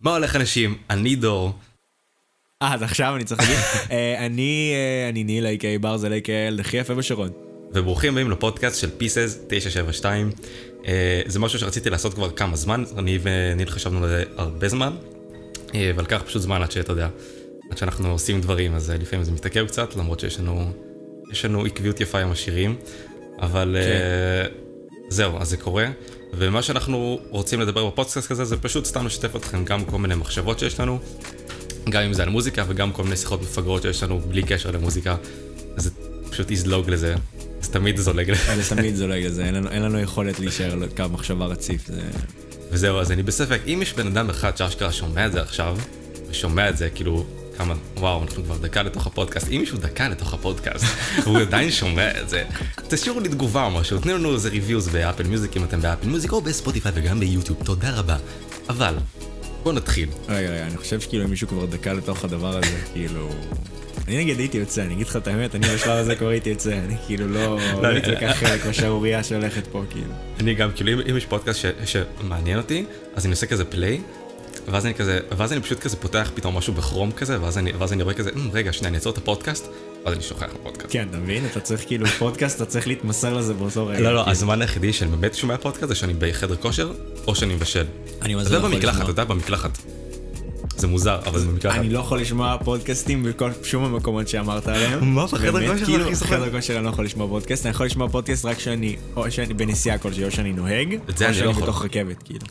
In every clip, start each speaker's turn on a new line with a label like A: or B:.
A: מה הולך אנשים? אני דור.
B: אה, אז עכשיו אני צריך להגיד. אה, אני אה, אני ניל, איי.קיי ברזל, איי.קיי הכי יפה בשרון.
A: וברוכים הבאים לפודקאסט של פיסס 972. אה, זה משהו שרציתי לעשות כבר כמה זמן, אני וניל חשבנו על זה הרבה זמן, אה, אבל לקח פשוט זמן עד שאתה יודע, עד שאנחנו עושים דברים, אז לפעמים זה מתעכב קצת, למרות שיש לנו, יש לנו עקביות יפה עם השירים, אבל אה, זהו, אז זה קורה. ומה שאנחנו רוצים לדבר בפודקאסט הזה זה פשוט סתם לשתף אתכם גם כל מיני מחשבות שיש לנו, גם אם זה על מוזיקה וגם כל מיני שיחות מפגרות שיש לנו בלי קשר למוזיקה, אז זה פשוט יזלוג לזה, זה תמיד זולג לזה.
B: זה תמיד זולג לזה, אין לנו- אין לנו יכולת להישאר על קו מחשבה רציף. זה-
A: וזהו, אז אני בספק, אם יש בן אדם אחד שאשכרה שומע את זה עכשיו, ושומע את זה כאילו, כמה, וואו, אנחנו כבר דקה לתוך הפודקאסט, אם מישהו דקה לתוך הפודקאסט, והוא עדיין שומע את זה, תשאירו לי תגובה או משהו, תנו לנו איזה reviews באפל מיוזיק אם אתם באפל מיוזיק, או בספוטיפיי וגם ביוטיוב, תודה רבה. אבל, בואו נתחיל.
B: רגע, רגע, אני חושב שכאילו אם מישהו כבר דקה לתוך הדבר הזה, כאילו... אני נגיד הייתי יוצא, אני אגיד לך את האמת, אני בשלב הזה כבר הייתי יוצא, אני כאילו לא לא הייתי לקח חלק בשערורייה שהולכת פה, כאילו.
A: אני גם, כאילו, אם, יש פודקאסט שמעניין אותי, אז אני עושה כזה play, ואז אני כזה, ואז אני פשוט כזה פותח פתאום משהו בכרום כזה, ואז אני, ואז אני רואה כזה, "אמ, רגע, שנייה, אני אעצור את הפודקאסט, ואז אני שוכח בפודקאסט.
B: כן, אתה מבין? אתה צריך כאילו פודקאסט, אתה צריך להתמסר לזה באותו רגע.
A: לא, לא,
B: כאילו.
A: הזמן היחידי שאני באמת שומע פודקאסט זה שאני בחדר כושר, או שאני מבשל.
B: אני
A: יודע
B: לא יכול לשמוע.
A: אתה יודע במקלחת. זה מוזר, אבל זה במקלחת.
B: אני לא יכול לשמוע פודקאסטים בכל שום המקומות שאמרת עליהם.
A: מה, בחדר כושר
B: כאילו,
A: הכי זוכר?
B: בחדר כושר אני לא יכול לשמוע פודקאסט, אני יכול לשמוע פודקאסט רק שאני, או שאני בנסיעה כלשהי, או שאני נוהג, או
A: אני לא
B: שאני
A: יכול.
B: בתוך רכבת, כאילו.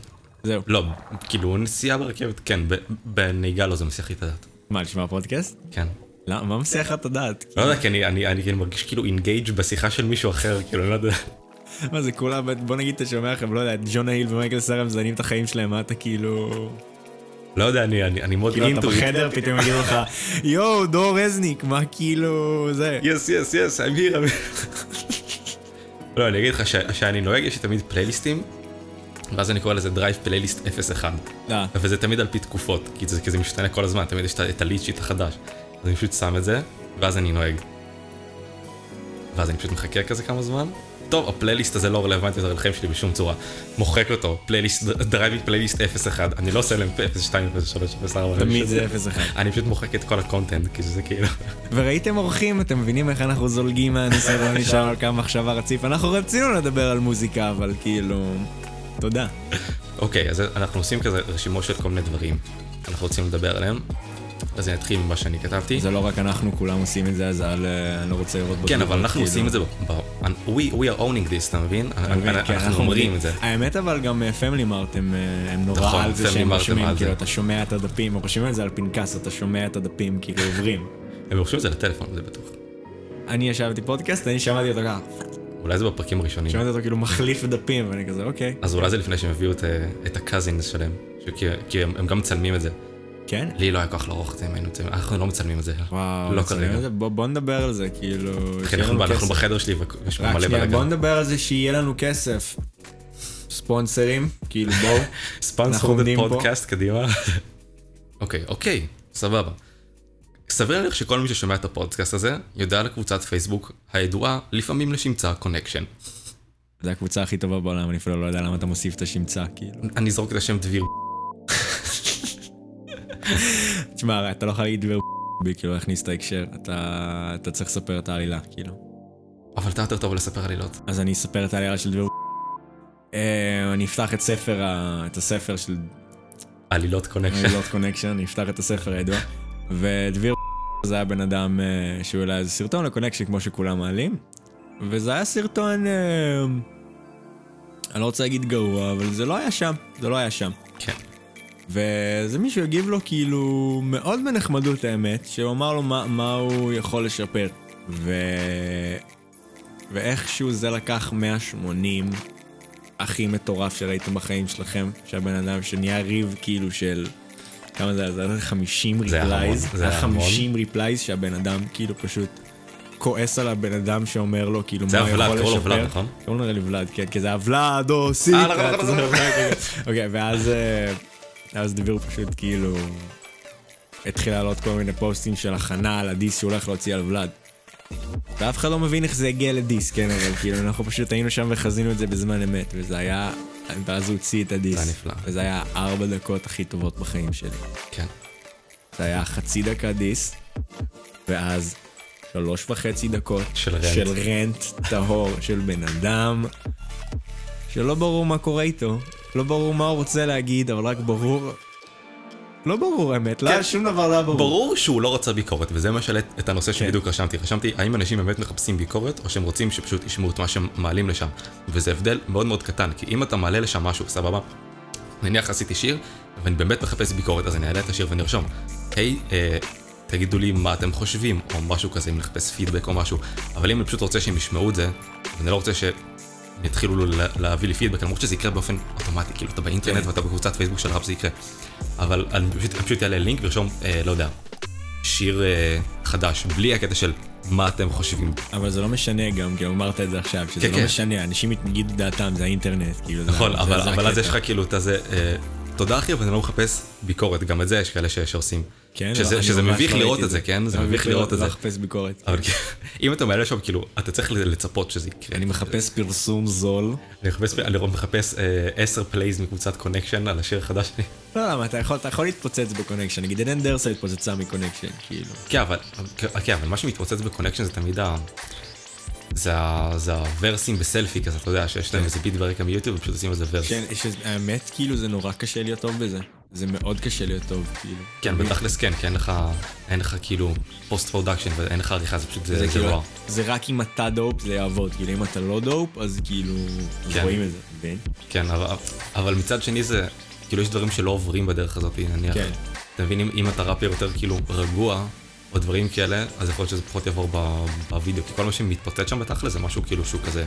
B: זהו.
A: לא, כאילו נסיעה ברכבת, כן, בנהיגה לא זה מסיח לי את הדעת.
B: מה, לשמוע פודקאסט?
A: כן.
B: למה, מה מסיח לך את הדעת?
A: לא יודע, כי אני- כאילו מרגיש כאילו engaged בשיחה של מישהו אחר, כאילו, אני לא יודע.
B: מה זה כולה, בוא נגיד אתה שומע לכם, לא יודע, את ג'ונה היל ומייקל סארה מזיינים את החיים שלהם, מה אתה כאילו...
A: לא יודע, אני- אני אני מאוד
B: כאילו אתה. בחדר, פתאום יגידו לך, יואו, דור רזניק, מה כאילו, זה.
A: yes, yes, yes, I'm here. I'm here." לא, אני אגיד לך שאני נוהג, יש לי תמיד פלייליסטים, ואז אני קורא לזה drive playlist 01.
B: אה,
A: וזה תמיד על פי תקופות, כי זה, כי זה משתנה כל הזמן, תמיד יש את ה lit shit החדש. אז אני פשוט שם את זה, ואז אני נוהג. ואז אני פשוט מחכה כזה כמה זמן. טוב, הפלייליסט הזה לא רלוונטי יותר לחיים שלי בשום צורה. מוחק אותו, פלייליסט, driving playlist 01. אני לא עושה להם 02, 03, 04.
B: תמיד זה 0-1.
A: אני פשוט מוחק את כל ה content, כי זה כאילו...
B: וראיתם אורחים, אתם מבינים איך אנחנו זולגים מהניסיון נשאר על כמה מחשבה רציף. אנחנו רצינו לדבר על מוזיקה, אבל כאילו... תודה.
A: אוקיי, אז אנחנו עושים כזה רשימות של כל מיני דברים. אנחנו רוצים לדבר עליהם. אז אני אתחיל ממה שאני כתבתי.
B: זה לא רק אנחנו, כולם עושים את זה, אז אל, אה, אני לא רוצה לראות
A: כן, אבל אנחנו
B: כאילו.
A: עושים את זה, we we are owning this, אתה מבין?
B: כן,
A: אנחנו אומרים את זה.
B: האמת אבל גם פמילי מארט הם אה, הם נורא
A: נכון,
B: על זה שהם רושמים, כאילו. אתה שומע את הדפים, הם רושמים את זה על פנקס, אתה שומע את הדפים כאילו עוברים.
A: הם רושמים את זה לטלפון, זה בטוח.
B: אני ישבתי פודקאסט, אני שמעתי אותו ככה,
A: אולי זה בפרקים הראשונים.
B: שמעתי אותו כאילו מחליף דפים, ואני כזה אוקיי.
A: אז אולי זה לפני שהם הביאו את, אה, את ה cousins שלהם. שכי- כי הם הם גם מצלמים את זה.
B: כן?
A: לי לא היה כוח לערוך את זה אם היינו מצלמים, אנחנו לא מצלמים את זה.
B: וואו,
A: לא כרגע.
B: זה? בוא בוא נדבר על זה, כאילו... שיהיה
A: אנחנו אנחנו. בחדר שלי ויש פה מלא
B: שנייה, בוא. נדבר על זה שיהיה לנו כסף. sponsors, כאילו בואו. פה.
A: פודקאסט, קדימה. אוקיי, אוקיי, סבבה. סביר להניח שכל מי ששומע את הפודקאסט הזה יודע על קבוצת פייסבוק הידועה לפעמים לשמצה קונקשן.
B: זה הקבוצה הכי טובה בעולם, אני אפילו לא יודע למה אתה מוסיף את השמצה, כאילו.
A: אני אזרוק את השם דביר
B: תשמע, אתה לא יכול להגיד דבר בי, כאילו להכניס את ההקשר, אתה אתה צריך לספר את העלילה, כאילו.
A: אבל אתה יותר טוב לספר עלילות.
B: אז אני אספר את העלילה של דבר אה, אני אפתח את ספר, את הספר של
A: עלילות קונקשן.
B: עלילות קונקשן, אני אפתח את הספר הידוע. ודביר זה היה בן אדם אה, שהוא העלה איזה סרטון לקונקשן כמו שכולם מעלים. וזה היה סרטון, אה, אני לא רוצה להגיד גרוע, אבל זה לא היה שם, זה לא היה שם.
A: כן.
B: וזה מישהו הגיב לו כאילו מאוד בנחמדות האמת, שהוא אמר לו מה, מה הוא יכול לשפר. ו... ואיכשהו זה לקח 180 הכי מטורף שראיתם בחיים שלכם, שהבן אדם שנהיה ריב כאילו של... כמה זה היה? זה היה 50
A: זה היה המון,
B: replies,
A: זה
B: זה היה
A: היה המון.
B: 50 replies שהבן אדם כאילו פשוט כועס על הבן אדם שאומר לו כאילו
A: זה
B: מה
A: היה
B: הוא
A: ולד,
B: יכול
A: קראו לו
B: לשפר.
A: ולד, נכון?
B: קוראים לו ולד, כן, כי זה היה ולד או.
A: אה, נכון, נכון, נכון.
B: אוקיי, ואז אה, אז דביר פשוט כאילו התחיל לעלות כל מיני פוסטים של הכנה על הדיס שהוא הולך להוציא על ולד. ואף אחד לא מבין איך זה הגיע לדיס, כן, אבל כאילו אנחנו פשוט היינו שם וחזינו את זה בזמן אמת, וזה היה ואז הוא הוציא את
A: זה
B: הדיס.
A: היה נפלא.
B: וזה היה ארבע דקות הכי טובות בחיים שלי.
A: כן.
B: זה היה חצי דקה דיס, ואז שלוש וחצי דקות
A: של רנט.
B: של רנט טהור של בן אדם, שלא ברור מה קורה איתו, לא ברור מה הוא רוצה להגיד, אבל רק ברור... לא ברור האמת, לא
A: כן.
B: שום דבר לא היה ברור.
A: ברור שהוא לא רצה ביקורת, וזה מה שאלה את הנושא
B: כן.
A: שבדיוק רשמתי. רשמתי, האם אנשים באמת מחפשים ביקורת, או שהם רוצים שפשוט ישמעו את מה שהם מעלים לשם. וזה הבדל מאוד מאוד קטן, כי אם אתה מעלה לשם משהו, סבבה, נניח עשיתי שיר, ואני באמת מחפש ביקורת, אז אני אעלה את השיר ואני ארשום, היי, אה, תגידו לי מה אתם חושבים, או משהו כזה, אם לחפש פידבק או משהו. אבל אם אני פשוט רוצה שהם ישמעו את זה, ואני לא רוצה ש... יתחילו לה- להביא לי פידבק, למרות שזה יקרה באופן אוטומטי, כאילו אתה באינטרנט
B: כן.
A: ואתה בקבוצת פייסבוק של ראפ זה יקרה. אבל אני פשוט, אעלה לינק וארשום, אה, לא יודע, שיר אה, חדש, בלי הקטע של מה אתם חושבים.
B: אבל זה לא משנה גם, כי אמרת את זה עכשיו, שזה
A: כן,
B: לא
A: כן.
B: משנה, אנשים יגידו דעתם, זה האינטרנט, כאילו,
A: נכון, אבל, אז. יש לך כאילו את הזה, אה, תודה אחי, אבל אני לא מחפש ביקורת, גם את זה יש כאלה שעושים.
B: כן,
A: שזה,
B: לא,
A: שזה
B: ממש
A: מביך
B: לא
A: לראות את זה, כן? זה מביך לראות את זה.
B: לא לחפש ביקורת.
A: אבל כאילו, אם אתה מעלה שם, כאילו, אתה צריך לצפות שזה יקרה.
B: אני מחפש פרסום זול.
A: אני מחפש, אני מחפש אה, 10 plays מקבוצת קונקשן על השיר החדש שלי.
B: לא, למה, אתה יכול, אתה יכול להתפוצץ בקונקשן, נגיד עדן דרסו התפוצצה מקונקשן, כאילו.
A: כן, אבל, כן, אבל מה שמתפוצץ בקונקשן זה תמיד ה... זה, ה, זה ה verseים בסלפי כזה, אתה יודע, שיש להם איזה ביט ברקע מיוטיוב, ופשוט עושים איזה verse.
B: כן, האמת, כאילו, זה נורא קשה להיות טוב בזה. זה מאוד קשה להיות טוב, כאילו.
A: כן, בתכלס כן, כי אין לך, אין לך כאילו post production ואין לך עריכה, זה פשוט, זה,
B: זה
A: זה
B: כאילו,
A: וואו.
B: זה רק אם אתה dope זה יעבוד, כאילו אם אתה לא dope אז כאילו,
A: כן.
B: רואים את זה, מבין?
A: כן, אבל, אבל מצד שני זה, כאילו יש דברים שלא עוברים בדרך הזאת, נניח.
B: כן.
A: אתה מבין, אם, אם אתה ראפר יותר כאילו רגוע, או דברים כאלה, אז יכול להיות שזה פחות יעבור בווידאו, כי כל מה שמתפוצץ שם בתכלס זה משהו כאילו שהוא כזה,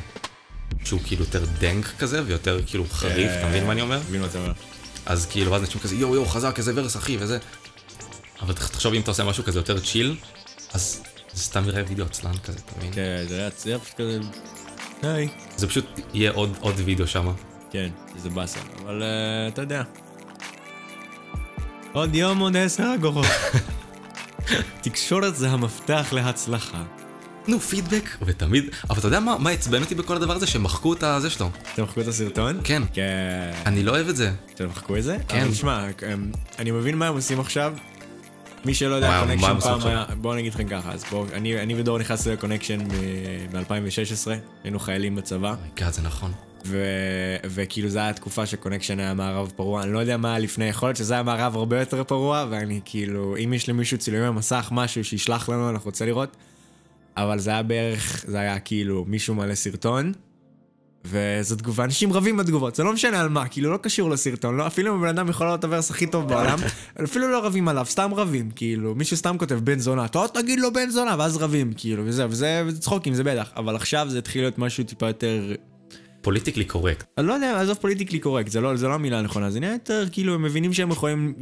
A: שהוא כאילו יותר דנק כזה, ויותר כאילו חריף, אתה מבין מה אני אומר?
B: מבין מה אתה אומר?
A: אז כאילו, ואז אנשים כזה, יואו יואו, חזק, איזה ורס אחי, וזה. אבל תח- תחשוב אם אתה עושה משהו כזה יותר צ'יל, אז זה סתם יראה וידאו עצלן כזה, אתה מבין?
B: כן, זה היה היה פשוט כזה, היי.
A: זה פשוט יהיה עוד, עוד וידאו שם.
B: כן, זה באסה, אבל אה, אתה יודע. עוד יום עוד עשר אגורות. תקשורת זה המפתח להצלחה.
A: תנו פידבק, ותמיד, אבל אתה יודע מה, מה עצבן אותי בכל הדבר הזה? שמחקו את הזה שלו.
B: אתם מחקו את הסרטון?
A: כן.
B: כן.
A: אני לא אוהב את זה.
B: אתם מחקו את זה?
A: כן.
B: תשמע, אמ, אני מבין מה הם עושים עכשיו. מי שלא יודע, קונקשן פעם? היה, בואו נגיד לכם ככה, אז בואו, אני אני ודור נכנסנו לקונקשן ב-2016, היינו חיילים בצבא,
A: God, זה נכון.
B: ו- וכאילו זו הייתה תקופה שקונקשן היה מערב פרוע, אני לא יודע מה היה לפני, יכול להיות שזה היה מערב הרבה יותר פרוע, ואני כאילו, אם יש למישהו צילומי מסך, משהו שישלח לנו, אנחנו רוצה לראות, אבל זה היה בערך, זה היה כאילו, מישהו מעלה סרטון, וזו תגובה, אנשים רבים בתגובות, זה לא משנה על מה, כאילו לא קשור לסרטון, לא, אפילו אם הבן אדם יכול להיות ה verse הכי טוב בעולם, אפילו לא רבים עליו, סתם רבים, כאילו, מישהו סתם כותב בן זונה, אתה עוד תגיד לו בן זונה, ואז רבים, כאילו, וזה, וזה, וזה צחוקים, זה בטח, אבל עכשיו זה התחיל להיות משהו טיפה יותר
A: politically correct.
B: אני לא יודע, עזוב politically correct, זה לא, זה לא המילה הנכונה, זה נהיה יותר, כאילו, הם מבינים שהם יכולים,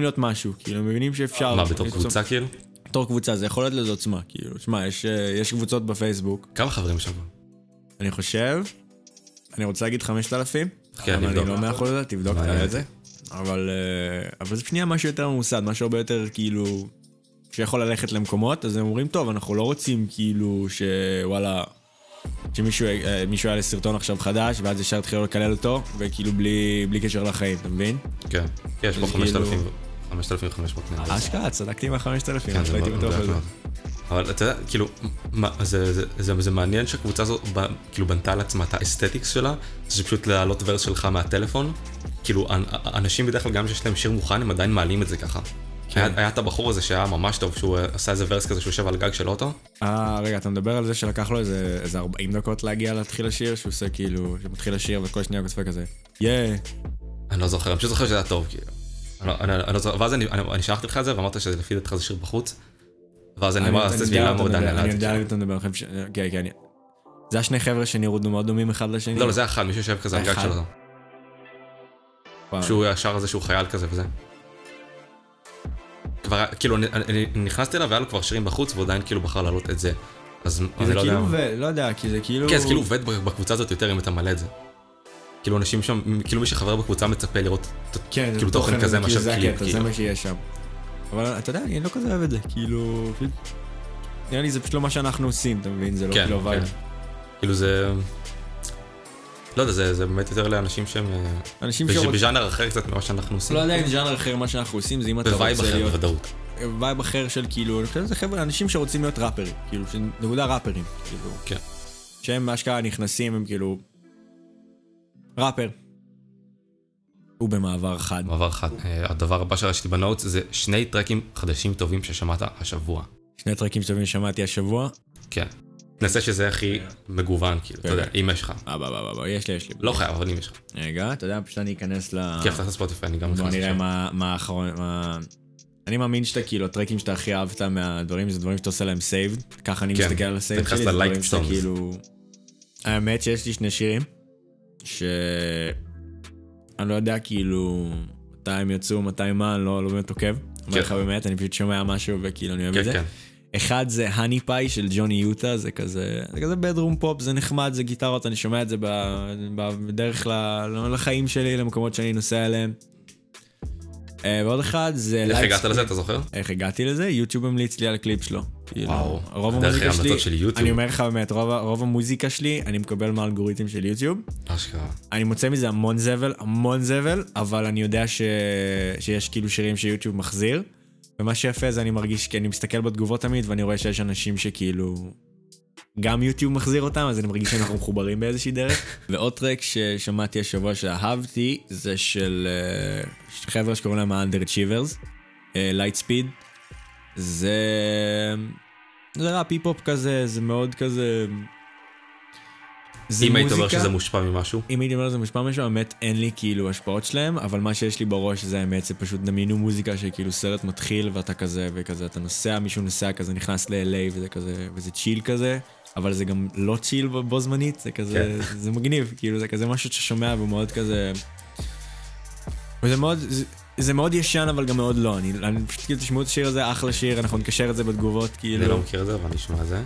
B: להיות משהו, כאילו, הם מבינים שאפשר...
A: מה, בתור קבוצה כאילו?
B: בתור קבוצה, זה יכול להיות לזה עוצמה, כאילו, שמע, יש, אה, יש קבוצות בפייסבוק,
A: כמה חברים שם?
B: אני חושב, אני רוצה להגיד 5,000,
A: כן,
B: אבל אני
A: נבדוק.
B: לא מאה אחוז, תבדוק את. זה, אבל, אה, אבל זה פנייה משהו יותר ממוסד, משהו הרבה יותר, כאילו, שיכול ללכת למקומות, אז הם אומרים, טוב, אנחנו לא רוצים, כאילו, שוואלה... שמישהו אה, היה לסרטון עכשיו חדש, ואז ישר התחילו לקלל אותו, וכאילו בלי, בלי קשר לחיים, אתה מבין?
A: כן. יש פה
B: זה
A: 5,000
B: כאילו-
A: 5,500 נראה לי.
B: אשכרה, צדקתי עם ה-5,000,
A: כן,
B: לא הייתי בטוח בזה.
A: אבל אתה יודע, כאילו, מה, זה, זה, זה, זה מעניין שהקבוצה הזאת ב- כאילו בנתה לעצמה את האסתטיקס שלה, זה פשוט להעלות ורס שלך מהטלפון. כאילו, אנ- אנשים בדרך כלל גם כשיש להם שיר מוכן, הם עדיין מעלים את זה ככה.
B: כן.
A: היה, היה את הבחור הזה שהיה ממש טוב, שהוא אה, עשה איזה ורס כזה שהוא יושב על גג של אוטו.
B: אה, רגע, אתה מדבר על זה שלקח לו איזה איזה 40 דקות להגיע להתחיל השיר, שהוא עושה כאילו, שמתחיל השיר וכל שנייה הוא כותב כזה, יא,
A: אני לא זוכר, אני פשוט זוכר שזה היה טוב, כאילו. אני, לא- לא זוכר, ואז אני, שלחתי לך את זה ואמרת שזה לפי דעתך זה שיר בחוץ. ואז אני אומר, אז תסביר למה הוא דן עליי.
B: אני יודע על מי אתה מדבר. כן, כן, זה היה שני חבר'ה שנראו מאוד דומים אחד לשני.
A: לא, לא, זה אחד, מישהו יושב כזה על גג
B: אחד?
A: של אוטו.
B: וואו.
A: שהוא ישר הזה שהוא חייל כזה וזה. כבר, כאילו, אני, נכנסתי אליו והיה לו כבר שירים בחוץ, והוא עדיין כאילו בחר להעלות את זה. אז אני
B: זה
A: לא יודע.
B: כאילו, ו- לא יודע, כי זה כאילו...
A: כן, זה כאילו עובד בקבוצה הזאת יותר אם אתה מעלה את זה. כאילו אנשים שם, כאילו מי שחבר בקבוצה מצפה לראות
B: כן,
A: כאילו תוכן כזה
B: כאילו
A: מאשר קליפ,
B: הקטע, זה
A: כאילו.
B: מה שיש שם. אבל אתה יודע, אני לא כזה אוהב את זה, כאילו... נראה לי זה פשוט לא מה שאנחנו עושים, אתה מבין? זה לא
A: כן,
B: כאילו
A: כן.
B: vibe.
A: כאילו זה... לא יודע, זה זה באמת יותר לאנשים שהם... אה,
B: אנשים
A: בז'-
B: שרוצים...
A: בז'אנר אחר קצת ממה שאנחנו עושים.
B: לא יודע אם ז'אנר אחר מה שאנחנו עושים זה אם אתה
A: ב vibe
B: רוצה
A: אחר
B: להיות...
A: בוודאות.
B: vibe אחר של כאילו, אני חושב שזה חבר'ה, אנשים שרוצים להיות ראפרים, כאילו, נקודה ראפרים, כאילו,
A: כן.
B: שהם אשכרה נכנסים, הם כאילו, ראפר. הוא במעבר חד.
A: מעבר אחד. אה, הדבר הבא שרשמתי ב notes זה שני tracks חדשים טובים ששמעת השבוע.
B: שני tracks טובים שמעתי השבוע.
A: כן. ננסה שזה הכי מגוון, כאילו, אתה יודע, אם יש לך.
B: בוא, בוא, בוא, יש לי, יש לי.
A: לא חייב, אבל אם יש לך.
B: רגע, אתה יודע, פשוט אני אכנס ל...
A: כי פתח את ספוטיפיי, אני גם
B: בוא
A: נכנס
B: נראה
A: לשם.
B: מה מה האחרון, מה... אני מאמין שאתה כאילו, ה tracks שאתה הכי אהבת מהדברים, זה דברים שאתה עושה להם save. ככה אני
A: כן,
B: מסתכל על ה save
A: אתה נכנס
B: שלי, זה דברים שאתה. כאילו... האמת שיש לי שני שירים, ש... אני לא יודע כאילו מתי הם יצאו, מתי מה, אני לא לא באמת עוקב. אומר לך באמת, אני פשוט שומע משהו וכאילו אני אוהב את
A: כן,
B: זה.
A: כן.
B: אחד זה ה Honey Pie של ג'וני יוטה, זה כזה, זה כזה bedroom pop, זה נחמד, זה גיטרות, אני שומע את זה בדרך ל- לחיים שלי, למקומות שאני נוסע אליהם. אה, ועוד אחד זה...
A: איך. הגעת לזה, אתה זוכר?
B: איך הגעתי לזה? יוטיוב המליץ לי על הקליפ שלו. כאילו,
A: וואו,
B: רוב המוזיקה שלי,
A: של יוטיוב.
B: אני אומר לך באמת, רוב, רוב המוזיקה שלי, אני מקבל מהאלגוריתם של יוטיוב.
A: אשכרה.
B: אני מוצא מזה המון זבל, המון זבל, אבל אני יודע ש... שיש כאילו שירים שיוטיוב מחזיר. ומה שיפה זה אני מרגיש, כי אני מסתכל בתגובות תמיד, ואני רואה שיש אנשים שכאילו... גם יוטיוב מחזיר אותם, אז אני מרגיש שאנחנו מחוברים באיזושהי דרך. ועוד track ששמעתי השבוע שאהבתי, זה של אה, חבר'ה שקוראים להם ה-Underachievers, Lightspeed. זה... זה ראפ היפ-הופ כזה, זה מאוד כזה... זה
A: אם היית אומר שזה מושפע ממשהו,
B: אם הייתי אומר שזה מושפע משהו, האמת אין לי כאילו השפעות שלהם, אבל מה שיש לי בראש זה האמת, זה פשוט דמיינו מוזיקה שכאילו סרט מתחיל ואתה כזה וכזה, אתה נוסע, מישהו נוסע כזה, נכנס ל-LA וזה כזה, וזה chill כזה, אבל זה גם לא chill בו זמנית, זה כזה,
A: כן.
B: זה מגניב, כאילו זה כזה משהו ששומע ומאוד כזה... וזה מאוד, זה, זה מאוד ישן אבל גם מאוד לא, אני, אני פשוט כאילו תשמעו את השיר הזה, אחלה שיר, אנחנו נקשר את זה בתגובות, כאילו...
A: אני לא מכיר את זה, אבל את זה.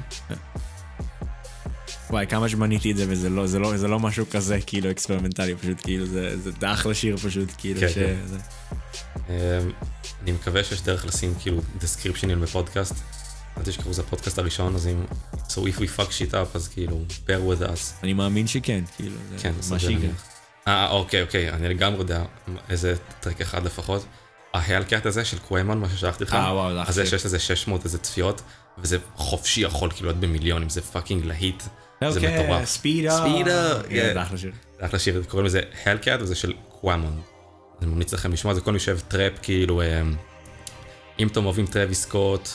B: וואי, כמה שבניתי את זה, וזה לא, זה לא, זה לא משהו כזה, כאילו, experimentalי, פשוט כאילו, זה, זה, זה אחלה שיר פשוט, כאילו,
A: כן,
B: ש...
A: כן.
B: זה...
A: אמ, אני מקווה שיש דרך לשים כאילו descriptionים בפודקאסט. אל תשכחו זה הפודקאסט הראשון, אז אם... So if we fuck shit up, אז כאילו, bear with us.
B: אני מאמין שכן, כאילו, זה,
A: כן,
B: מה. שיקרה.
A: אה, אוקיי, אוקיי, אני לגמרי יודע איזה track אחד לפחות. ה Hellcat הזה של קוויימן, מה ששלחתי לך,
B: אה, וואו, זה
A: אז זה
B: אחלה.
A: שיש לזה 600 איזה צפיות, וזה חופשי יכול כאילו להיות במיליונים, זה fucking להיט. זה
B: אוקיי,
A: מטורף.
B: Speed up.
A: Speed up,
B: כן,
A: yeah.
B: זה אחלה שיר.
A: זה אחלה שיר, קוראים לזה Hellcat וזה של קוואמון. אני ממליץ לכם לשמוע, זה כל מי שאוהב טראפ, כאילו, אמ, אם אתם אוהבים Travis Scott,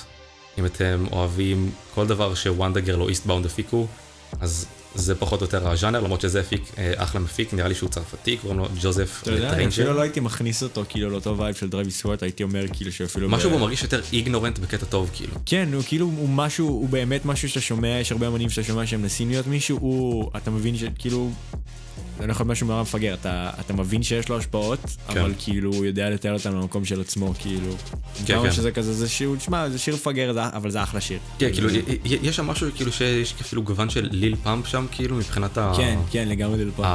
A: אם אתם אוהבים כל דבר ש WondaGurl או Eestbound הפיקו, אז זה פחות או יותר הז'אנר, למרות שזה הפיק, אה, אחלה מפיק, נראה לי שהוא צרפתי, קוראים לו ג'וזף
B: אתה יודע,
A: טריינג'ר.
B: אפילו לא הייתי מכניס אותו, כאילו, לאותו vibe של דרייבי סוואט, הייתי אומר, כאילו, שאפילו...
A: משהו בו מרגיש יותר ignorant בקטע טוב, כאילו.
B: כן, הוא כאילו, הוא משהו, הוא באמת משהו שאתה שומע, יש הרבה אמנים שאתה שומע שהם מנסים להיות מישהו, הוא, אתה מבין שכאילו, זה לא יכול להיות משהו נורא מפגר, אתה, אתה מבין שיש לו השפעות,
A: כן.
B: אבל כאילו, הוא יודע לתאר אותם למקום של עצמו, כאילו.
A: כן,
B: כמה
A: כן.
B: שזה כזה, זה שיר, תשמע, זה שיר מפגר, זה- אבל זה אחלה שיר.
A: כן, כאילו, י- יש שם משהו, כאילו, שיש אפילו גוון של Lil Pump שם, כאילו, מבחינת ה...
B: כן, כן, לגמרי Lil Pump.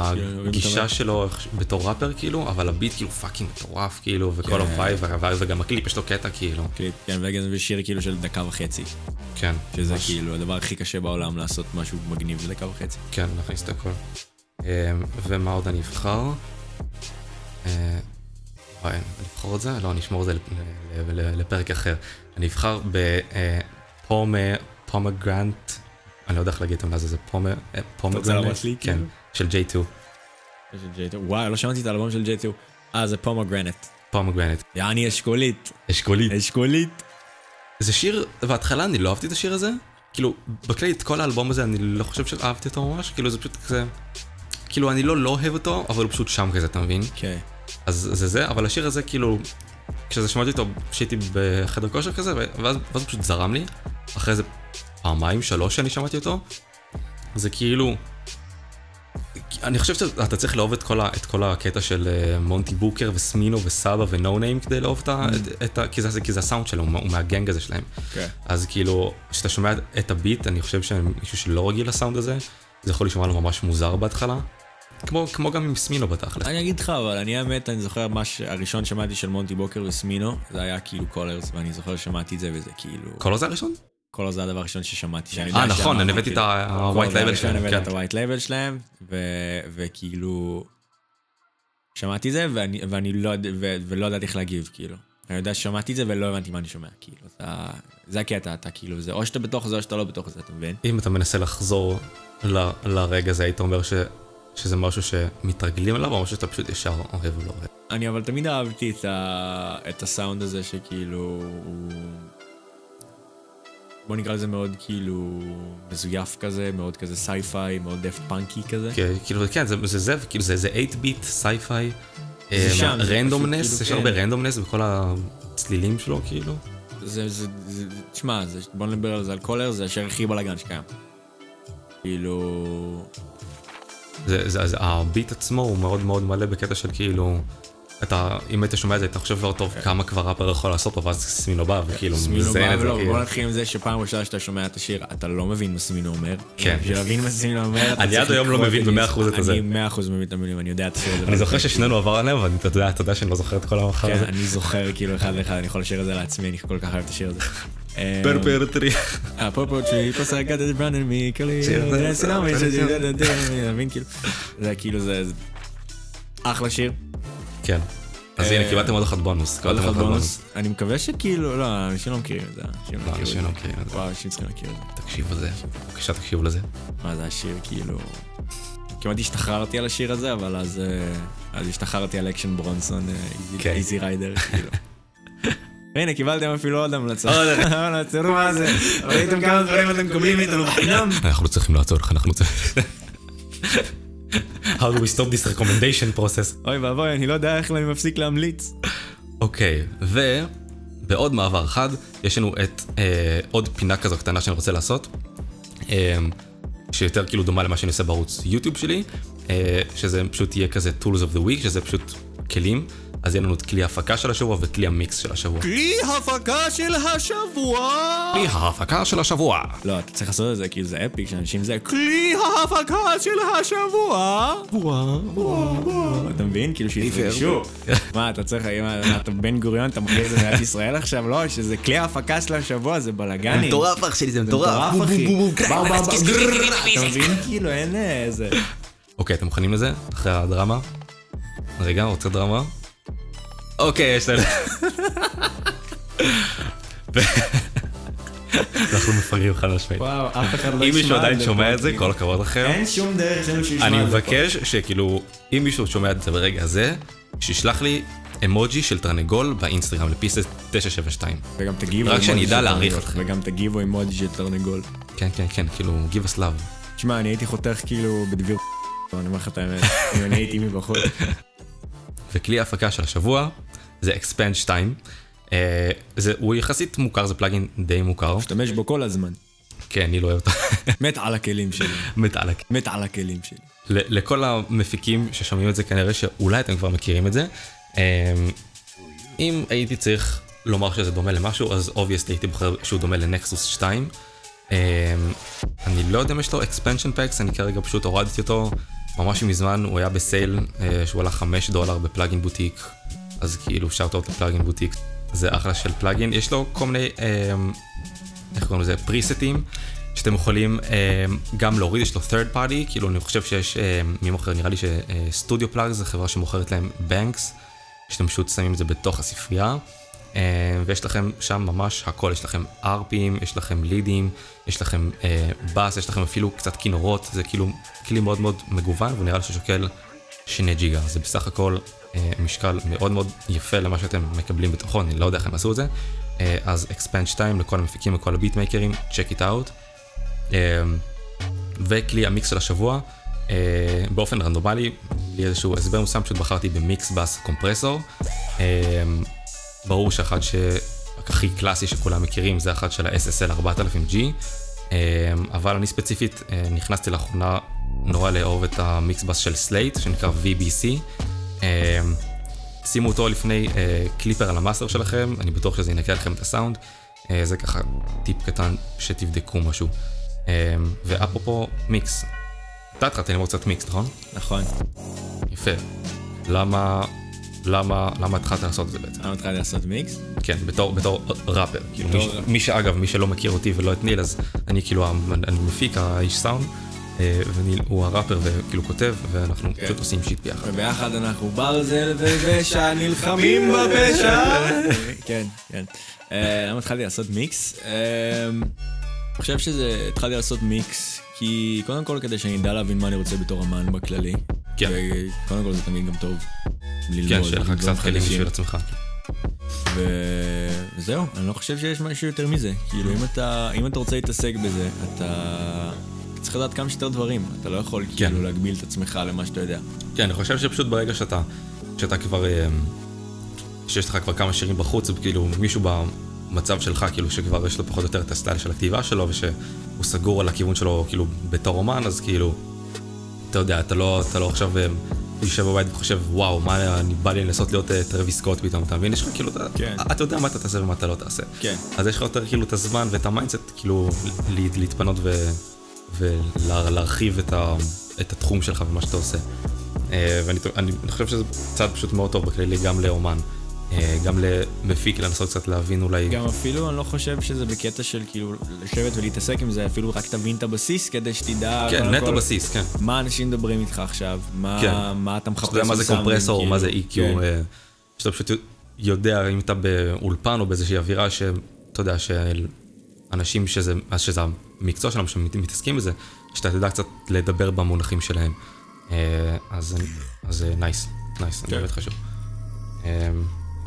A: הגישה שלו איך- בתור ראפר כאילו, אבל ה beat כאילו fucking מטורף כאילו, וכל
B: כן.
A: ה vibe, וגם הקליפ יש לו קטע כאילו.
B: כן, וגם זה שיר כאילו של דקה וחצי,
A: כן.
B: שזה. כאילו הדבר הכי קשה בעולם לעשות משהו מגניב בדקה וחצי.
A: כן, נכניס את הכל. אה, ומה עוד אני אבחר? אה, וואי, אני אבחר את זה? לא, אני אשמור את זה לפרק אחר. אני אבחר ב pomegranate, אני לא יודע איך להגיד את המילה הזו, זה pomegranate,
B: להראות לי,
A: כן,
B: כאילו?
A: של J2,
B: של J2. וואי, לא שמעתי את האלבום של J2. אה, זה pomegranate.
A: Pomegranate.
B: יעני אשכולית.
A: אשכולית.
B: אשכולית.
A: זה שיר, בהתחלה אני לא אהבתי את השיר הזה, כאילו, בכללי את כל האלבום הזה אני לא חושב שאהבתי אותו ממש, כאילו זה פשוט כזה, כאילו אני לא לא אוהב אותו, אבל הוא פשוט שם כזה, אתה מבין?
B: כן.
A: אז זה זה, אבל השיר הזה כאילו, כשזה שמעתי אותו, כשהייתי בחדר כושר כזה, ואז, ואז פשוט זרם לי, אחרי איזה פעמיים, שלוש שאני שמעתי אותו, זה כאילו, אני חושב שאתה צריך לאהוב את כל, ה, את כל הקטע של אה, מונטי בוקר וסמינו וסבא ונו ניים כדי לאהוב את ה... את, את ה כי, זה, כי זה הסאונד שלו, הוא מה- הוא מהגנג הזה שלהם.
B: כן.
A: אז כאילו, כשאתה שומע את הביט, אני חושב שמישהו שלא רגיל לסאונד הזה, זה יכול לשמוע לו ממש מוזר בהתחלה. כמו, כמו גם עם סמינו בתכלס.
B: אני אגיד לך, אבל אני האמת, אני זוכר מה שהראשון שמעתי של מונטי בוקר וסמינו, זה היה כאילו קולרס, ואני זוכר ששמעתי את זה וזה כאילו...
A: קולו זה הראשון?
B: קולר זה הדבר הראשון ששמעתי.
A: אה, נכון, אני הבאתי את
B: כאילו-
A: ה-white
B: קולר זה
A: label
B: הראשון,
A: שלהם,
B: הבאת
A: כן.
B: את ה-white label שלהם, וכאילו... שמעתי את זה, ואני, ואני לא, ו- ולא ידעתי איך להגיב, כאילו. אני יודע ששמעתי את זה ולא הבנתי מה אני שומע, כאילו. זה, הקטע, אתה כאילו, זה או שאתה בתוך זה או שאתה לא בתוך זה, אתה מבין?
A: אם אתה מנסה לחזור ל- לרגע הזה, היית אומר ש- שזה משהו שמתרגלים אליו, או משהו שאתה פשוט ישר אוהב ולא אוהב?
B: אני אבל תמיד אהבתי את, ה... את הסאונד הזה שכאילו הוא... בוא נקרא לזה מאוד כאילו מזויף כזה, מאוד כזה sci-fi, מאוד דאפט פאנקי כזה.
A: כי- כאילו, כן, זה זה זה, כאילו זה זה 8-bit, sci-fi,
B: זה שם, זה randomness,
A: יש
B: כאילו,
A: הרבה
B: כן.
A: randomness בכל הצלילים שלו, כאילו.
B: זה, זה, זה, תשמע, זה, בוא נדבר על זה, על קולר זה השיר הכי בלאגן שקיים. כאילו...
A: זה, זה, זה, ה beat עצמו הוא מאוד מאוד מלא בקטע של כאילו, אתה, אם היית שומע את זה, אתה חושב כבר טוב כמה כבר ראפר יכול לעשות פה, ואז סמינו בא וכאילו
B: סמינו
A: מזיין
B: בא
A: את זה,
B: ולא,
A: כאילו.
B: בוא נתחיל עם זה שפעם ראשונה שאתה שומע את השיר, אתה לא מבין מה סמינו אומר.
A: כן.
B: בשביל להבין מה סמינו אומר, אתה
A: אני עד היום לא מבין במאה. אחוז את הזה.
B: אני מאה אחוז מבין את המילים, אני יודע את השיר הזה.
A: אני זוכר ששנינו עבר עליהם, אבל אתה יודע, שאני לא זוכר את כל המחר
B: כן,
A: הזה.
B: אני זוכר כאילו אחד לאחד, אני יכול לשיר את זה לעצמי, אני כל כך אוהב את השיר הזה.
A: טרי.
B: אה, פופו טרי, פוס I got it running me, כאילו,
A: שיר זה-
B: כאילו, זה אחלה שיר.
A: כן. אז הנה, קיבלתם עוד אחד בונוס.
B: עוד אחד בונוס. אני מקווה שכאילו, לא, אנשים לא מכירים את זה,
A: לא, אנשים לא
B: את.
A: מכירים את זה.
B: וואו, אנשים צריכים להכיר את זה.
A: תקשיבו לזה. בבקשה, תקשיבו לזה.
B: מה זה השיר, כאילו... כמעט השתחררתי על השיר הזה, אבל אז השתחררתי על אקשן ברונסון. Easy Rider, כאילו. והנה, קיבלתם אפילו עוד המלצה.
A: עוד.
B: וואלה, תראו מה זה. ראיתם כמה דברים אתם מקבלים מאיתנו בחינם?
A: אנחנו צריכים לעצור לך, אנחנו צריכים... How do we stop this recommendation process?
B: אוי ואבוי, אני לא יודע איך אני מפסיק להמליץ.
A: אוקיי, ובעוד מעבר אחד, יש לנו את אה, עוד פינה כזו קטנה שאני רוצה לעשות, אה, שיותר כאילו דומה למה שאני עושה בערוץ יוטיוב שלי, אה, שזה פשוט יהיה כזה tools of the week, שזה פשוט כלים, אז יהיה לנו את כלי ההפקה של השבוע וכלי המיקס של השבוע.
B: כלי הפקה של השבוע!
A: כלי ההפקה של השבוע.
B: לא, אתה צריך לעשות את זה, כאילו זה אפיק, שאנשים זה כלי ההפקה של השבוע! אתה מבין? כאילו שיתרגשו. מה, אתה צריך, מה, אתה בן גוריון, אתה מכיר את זה במדינת ישראל עכשיו? לא, שזה כלי ההפקה של השבוע, זה בלאגנים.
A: מטורף אח שלי, זה
B: זה מטורף, אחי.
A: מטורף.
B: אתה מבין? כאילו, אין איזה...
A: אוקיי, אתם מוכנים לזה? אחרי הדרמה? רגע, רוצה דרמה? אוקיי, יש לנו... אנחנו מפגרים חד משמעית.
B: וואו, אף אחד לא
A: אם מישהו
B: ישמע
A: עדיין שומע את זה. כל הכבוד לכם.
B: אין שום דרך שאין מישהו ישמע
A: אני
B: את זה פה.
A: מבקש שכאילו, אם מישהו שומע את זה ברגע הזה, שישלח לי אמוג'י של תרנגול באינסטגרם לפיסס 972.
B: וגם תגיבו
A: רק שאני אדע להעריך. אתכם.
B: וגם תגיבו אימוג'י של תרנגול.
A: כן, כן, כן, כאילו, give us love.
B: תשמע, אני הייתי חותך כאילו בדביר... אני אומר לך את האמת, אם אני הייתי מבחוץ.
A: וכלי ההפקה של השבוע זה Expand 2. אה, זה, הוא יחסית מוכר, זה פלאגין די מוכר.
B: משתמש בו כל הזמן.
A: כן, אני לא אוהב אותו.
B: מת על הכלים שלי.
A: מת עלק.
B: מת על הכלים שלי.
A: לכל המפיקים ששומעים את זה, כנראה שאולי אתם כבר מכירים את זה. אמ, אם הייתי צריך לומר שזה דומה למשהו, אז obviously הייתי בוחר שהוא דומה ל Nexus 2. אמ, אני לא יודע אם יש לו expansion packs, אני כרגע פשוט הורדתי אותו ממש מזמן, הוא היה ב sale אה, שהוא עלה 5 דולר ב Plugin Boutique, אז כאילו shout out ל Plugin Boutique, זה אחלה של plugin, יש לו כל מיני, אמ, איך קוראים לזה, פריסטים. שאתם יכולים um, גם להוריד, יש לו third party, כאילו אני חושב שיש, um, מי מוכר, נראה לי שסטודיו פלאג זה חברה שמוכרת להם בנקס, שאתם פשוט שמים את זה בתוך הספרייה, ויש לכם שם ממש הכל, יש לכם ארפים, יש לכם לידים, יש לכם uh, בס, יש לכם אפילו קצת כינורות, זה כאילו כלי מאוד מאוד מגוון, והוא נראה לי ששוקל שני ג'יגה, זה בסך הכל משקל מאוד מאוד יפה למה שאתם מקבלים בתוכו, אני לא יודע איך הם עשו את זה, uh, אז Xpand 2 לכל המפיקים וכל הביטמייקרים, check it out. אמ, וכלי המיקס של השבוע, אה, באופן רנדומלי, בלי איזשהו הסבר מסוים, פשוט בחרתי ב mix bus compressor. ברור שאחד שהכי קלאסי שכולם מכירים זה אחד של ה-SSL 4000G, אמ, אבל אני ספציפית אה, נכנסתי לאחרונה נורא לאהוב את ה mix bus של Slate, שנקרא VBC. אמ, שימו אותו לפני אה, clipper על ה master שלכם, אני בטוח שזה ינקה לכם את הסאונד. אה, זה ככה טיפ קטן שתבדקו משהו. אה, ואפרופו מיקס, אתה התחלת ללמוד קצת מיקס, נכון?
B: נכון.
A: יפה. למה, למה, למה התחלת לעשות את זה בעצם?
B: למה התחלתי לעשות מיקס?
A: כן, בתור, בתור ראפר. כאילו, מי. מי שאגב, מי שלא מכיר אותי ולא את ניל, אז אני כאילו, ה- אני מפיק, האיש סאונד, אה, וניל הוא הראפר וכאילו כותב, ואנחנו
B: כן.
A: פשוט עושים שיט ביחד.
B: וביחד אנחנו ברזל ופשע נלחמים בפשע. כן, כן. אה, למה התחלתי לעשות מיקס? אה, אני חושב שזה, התחלתי לעשות מיקס, כי קודם כל כדי שאני אדע להבין מה אני רוצה בתור אמן בכללי.
A: כן.
B: וקודם כל זה תמיד גם טוב.
A: כן, שיהיה לך קצת כלים
B: חדשים.
A: בשביל עצמך.
B: וזהו, אני לא חושב שיש משהו יותר מזה. כאילו, אם אתה, אם אתה רוצה להתעסק בזה, אתה צריך לדעת כמה שיותר דברים. אתה לא יכול
A: כן.
B: כאילו להגביל את עצמך למה שאתה יודע.
A: כן, אני חושב שפשוט ברגע שאתה, שאתה כבר, אה, שיש לך כבר כמה שירים בחוץ, וכאילו מישהו במצב שלך, כאילו שכבר יש לו פחות או יותר את ה style של הכתיבה שלו, ושהוא סגור על הכיוון שלו, כאילו, בתור אומן, אז כאילו, אתה יודע, אתה לא, אתה לא עכשיו אה, יושב בבית וחושב, וואו, מה, אני בא לי לנסות להיות אה, Travis Scott פתאום, אתה מבין? יש לך כאילו, אתה,
B: כן.
A: אתה יודע מה אתה תעשה ומה אתה לא תעשה.
B: כן.
A: אז יש לך יותר כאילו את הזמן ואת ה mindset, כאילו, להתפנות ו... ולהרחיב את, ה... את התחום שלך ומה שאתה עושה. אה, ואני אני, אני חושב שזה צעד פשוט מאוד טוב בכללי גם לאומן, אה, גם למפיק לנסות קצת להבין אולי...
B: גם אפילו אני לא חושב שזה בקטע של כאילו לשבת ולהתעסק עם זה, אפילו רק תבין את הבסיס כדי שתדע...
A: כן, נטו בסיס, כן.
B: מה אנשים מדברים איתך עכשיו, מה,
A: כן.
B: מה אתה מחפש
A: שאתה יודע מה זה קומפרסור,
B: כאילו.
A: מה זה EQ,
B: כן.
A: אה, שאתה פשוט יודע אם אתה באולפן או באיזושהי אווירה שאתה יודע שאנשים שזה, אז שזה המקצוע שלהם שמתעסקים בזה, שאתה תדע קצת לדבר במונחים שלהם. אה, אז nice, nice, זה
B: כן.
A: באמת חשוב.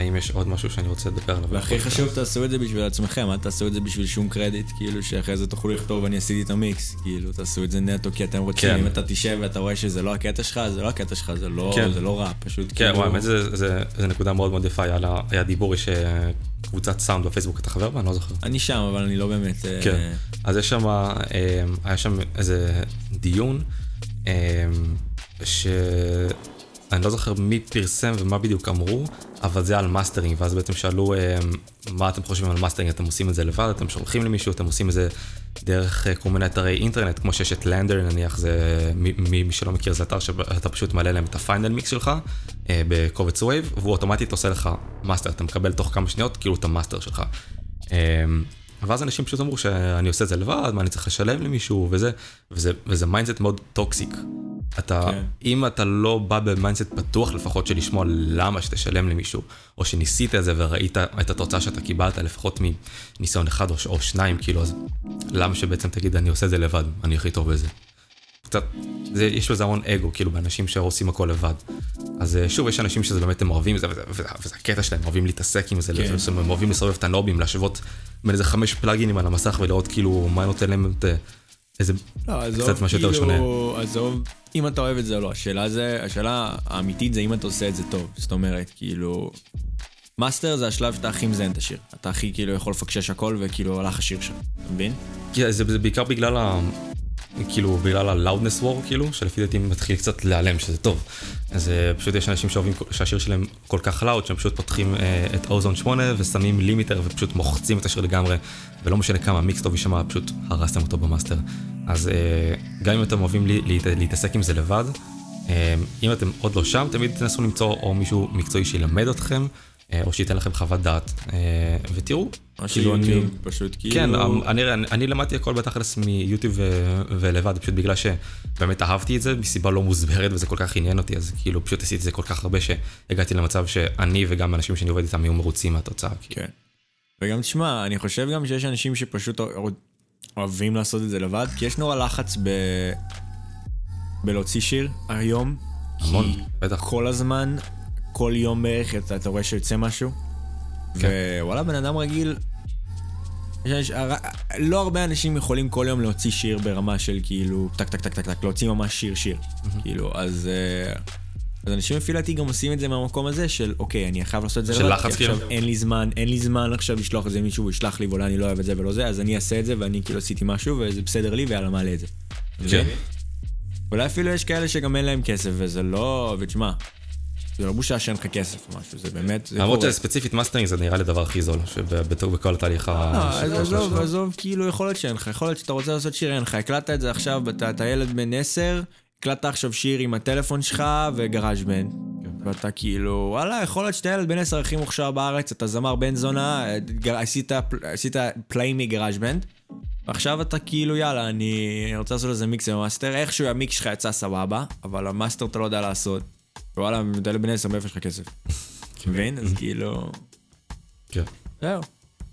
A: האם יש עוד משהו שאני רוצה לדבר עליו?
B: והכי חשוב, תעשו את זה בשביל עצמכם, אל תעשו את זה בשביל שום קרדיט, כאילו שאחרי זה תוכלו לכתוב אני עשיתי את המיקס, כאילו תעשו את זה נטו כי אתם רוצים,
A: כן.
B: אם אתה תשב ואתה רואה שזה לא הקטע שלך, זה לא הקטע שלך, זה לא,
A: כן.
B: לא רע, פשוט
A: כן,
B: כאילו...
A: וואי, האמת זה- נקודה מאוד מאוד יפה, היה דיבור, יש אה, קבוצת סאונד בפייסבוק, אתה חבר בה? אני לא זוכר.
B: אני שם, אבל אני לא באמת... אה,
A: כן. אז יש שם, אה, היה שם איזה דיון, אה, שאני לא זוכר מי פרסם ומה בדיוק אמרו, אבל זה על מאסטרינג, ואז בעצם שאלו אה, מה אתם חושבים על מאסטרינג, אתם עושים את זה לבד, אתם שולחים למישהו, אתם עושים את זה דרך אה, כל מיני אתרי אינטרנט, כמו שיש את LANDR נניח, זה, מי, מי שלא מכיר זה אתר שאתה פשוט מעלה להם את ה final mix שלך אה, בקובץ WAV, והוא אוטומטית עושה לך master, אתה מקבל תוך כמה שניות כאילו את ה master שלך. ואז אנשים פשוט אמרו שאני עושה את זה לבד, מה אני צריך לשלם למישהו וזה, וזה, וזה mindset מאוד toxic. אתה,
B: כן.
A: אם אתה לא בא ב mindset פתוח לפחות של לשמוע למה שתשלם למישהו, או שניסית את זה וראית את התוצאה שאתה קיבלת לפחות מניסיון אחד או, או שניים, כאילו, אז למה שבעצם תגיד אני עושה את זה לבד, אני הכי טוב בזה. קצת, זה, יש בזה המון אגו, כאילו, באנשים שעושים הכל לבד. אז אה, שוב, יש אנשים שזה באמת, הם אוהבים את זה, וזה, וזה, וזה הקטע שלהם, אוהבים להתעסק עם זה,
B: כן.
A: כן. הם אוהבים לסובב את הנובים, להשוות בין איזה חמש פלאגינים על המסך ולראות כאילו מה נותן להם את, אה, איזה,
B: לא, עזוב,
A: קצת משהו יותר
B: כאילו, עזוב, אם אתה אוהב את זה או לא, השאלה זה, השאלה האמיתית זה אם אתה עושה את זה טוב. זאת אומרת, כאילו, master זה השלב שאתה הכי מזיין את השיר. אתה הכי כאילו יכול לפקשש הכל וכאילו הלך השיר שם, אתה מבין?
A: כן, זה, זה בעיקר בגלל. כאילו, בגלל ה-loudness war, כאילו, שלפי דעתי מתחיל קצת להיעלם, שזה טוב. אז אה, פשוט יש אנשים שאוהבים שהשיר שלהם כל כך loud, שהם פשוט פותחים אה, את Ozone 8 ושמים limiter ופשוט מוחצים את השיר לגמרי, ולא משנה כמה מיקס טוב יישמע, פשוט הרסתם אותו ב master. אז אה, גם אם אתם אוהבים להתעסק עם זה לבד, אם אתם עוד לא שם, תמיד תנסו למצוא או מישהו מקצועי שילמד אתכם, או שייתן לכם חוות דעת, אה, ותראו.
B: או
A: כאילו, אני-
B: שיוטיוב, פשוט כאילו...
A: כן, אני, אני, אני למדתי הכל בתכלס מיוטיוב ו- ולבד, פשוט בגלל שבאמת אהבתי את זה מסיבה לא מוסברת וזה כל כך עניין אותי, אז כאילו פשוט עשיתי את זה כל כך הרבה שהגעתי למצב שאני וגם אנשים שאני עובד איתם היו מרוצים מהתוצאה. כאילו.
B: כן. וגם תשמע, אני חושב גם שיש אנשים שפשוט אוה- אוהבים לעשות את זה לבד, כי יש נורא לחץ ב... בלהוציא שיר היום.
A: המון,
B: כי
A: בטח.
B: כל הזמן, כל יום בערך, אתה, אתה רואה שיוצא משהו.
A: כן.
B: ווואלה, בן אדם רגיל... יש אנש- הר- לא הרבה אנשים יכולים כל יום להוציא שיר ברמה של כאילו טק טק טק טק טק, להוציא ממש שיר שיר. כאילו, אז... אה, אז אנשים לפי דעתי גם עושים את זה מהמקום הזה של אוקיי, אני חייב לעשות את זה
A: של
B: לבד,
A: לחץ,
B: כי עכשיו
A: כאילו.
B: אין לי זמן, אין לי זמן עכשיו לשלוח את זה למישהו, הוא ישלח לי ואולי אני לא אוהב את זה ולא זה, אז אני אעשה את זה ואני כאילו עשיתי משהו וזה בסדר לי ויאללה מעלה את זה.
A: כן.
B: אולי אפילו יש כאלה שגם אין להם כסף וזה לא, ותשמע, זה לא בושה שאין לך כסף או משהו, זה באמת,
A: למרות. שספציפית מאסטרינג זה נראה לי הדבר הכי זול, שבתור בכל התהליך
B: לא,
A: ה... של-
B: עזוב, עזוב, כאילו יכול להיות שאין לך, יכול להיות שאתה רוצה לעשות שיר, אין לך, הקלטת את זה עכשיו, אתה ילד בן 10, הקלטת עכשיו שיר עם הטלפון שלך ו GarageBand, ואתה כאילו, וואלה, יכול להיות שאתה ילד בן עשר הכי מוכשר בארץ, אתה זמר בן זונה, עשית play מ GarageBand, ועכשיו אתה כאילו, יאללה, אני רוצה לעשות איזה מיקס עם ה master, איכשהו המיקס שלך יצא סבבה, אבל ה master אתה לא יודע לעשות. וואלה, ילד בן עשר, מאיפה יש לך כסף? מבין? אז כאילו...
A: כן.
B: זהו.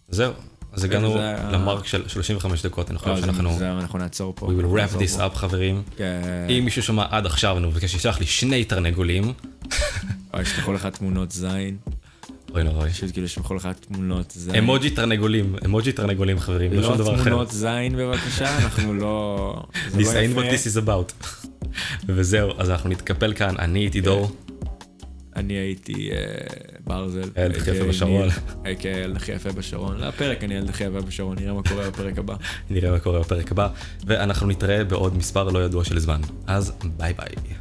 A: זהו, אז הגענו
B: ל
A: mark של 35 דקות, אני
B: לא,
A: חושב
B: זה-
A: שאנחנו...
B: זהו, אנחנו נעצור פה.
A: We will wrap this up חברים.
B: כן.
A: אם מישהו שמע עד עכשיו ואני מבקש שישלח לי שני תרנגולים.
B: אוי, ישלחו לך תמונות זין.
A: אוי נוראי.
B: פשוט כאילו ישלחו לך תמונות זין.
A: אמוג'י תרנגולים, אמוג'י תרנגולים חברים, לא שום
B: לא
A: דבר אחר.
B: תמונות זין בבקשה, אנחנו לא... זה
A: This
B: לא
A: ain't what this is about. וזהו, אז אנחנו נתקפל כאן, אני איתי דור,
B: אני הייתי אה, ברזל.
A: הילד הכי יפה
B: אה,
A: בשרון.
B: ניל. אה, כן, הילד הכי יפה בשרון. לפרק אני הילד הכי יפה בשרון, נראה מה קורה בפרק הבא.
A: נראה מה קורה בפרק הבא, ואנחנו נתראה בעוד מספר לא ידוע של זמן. אז ביי ביי.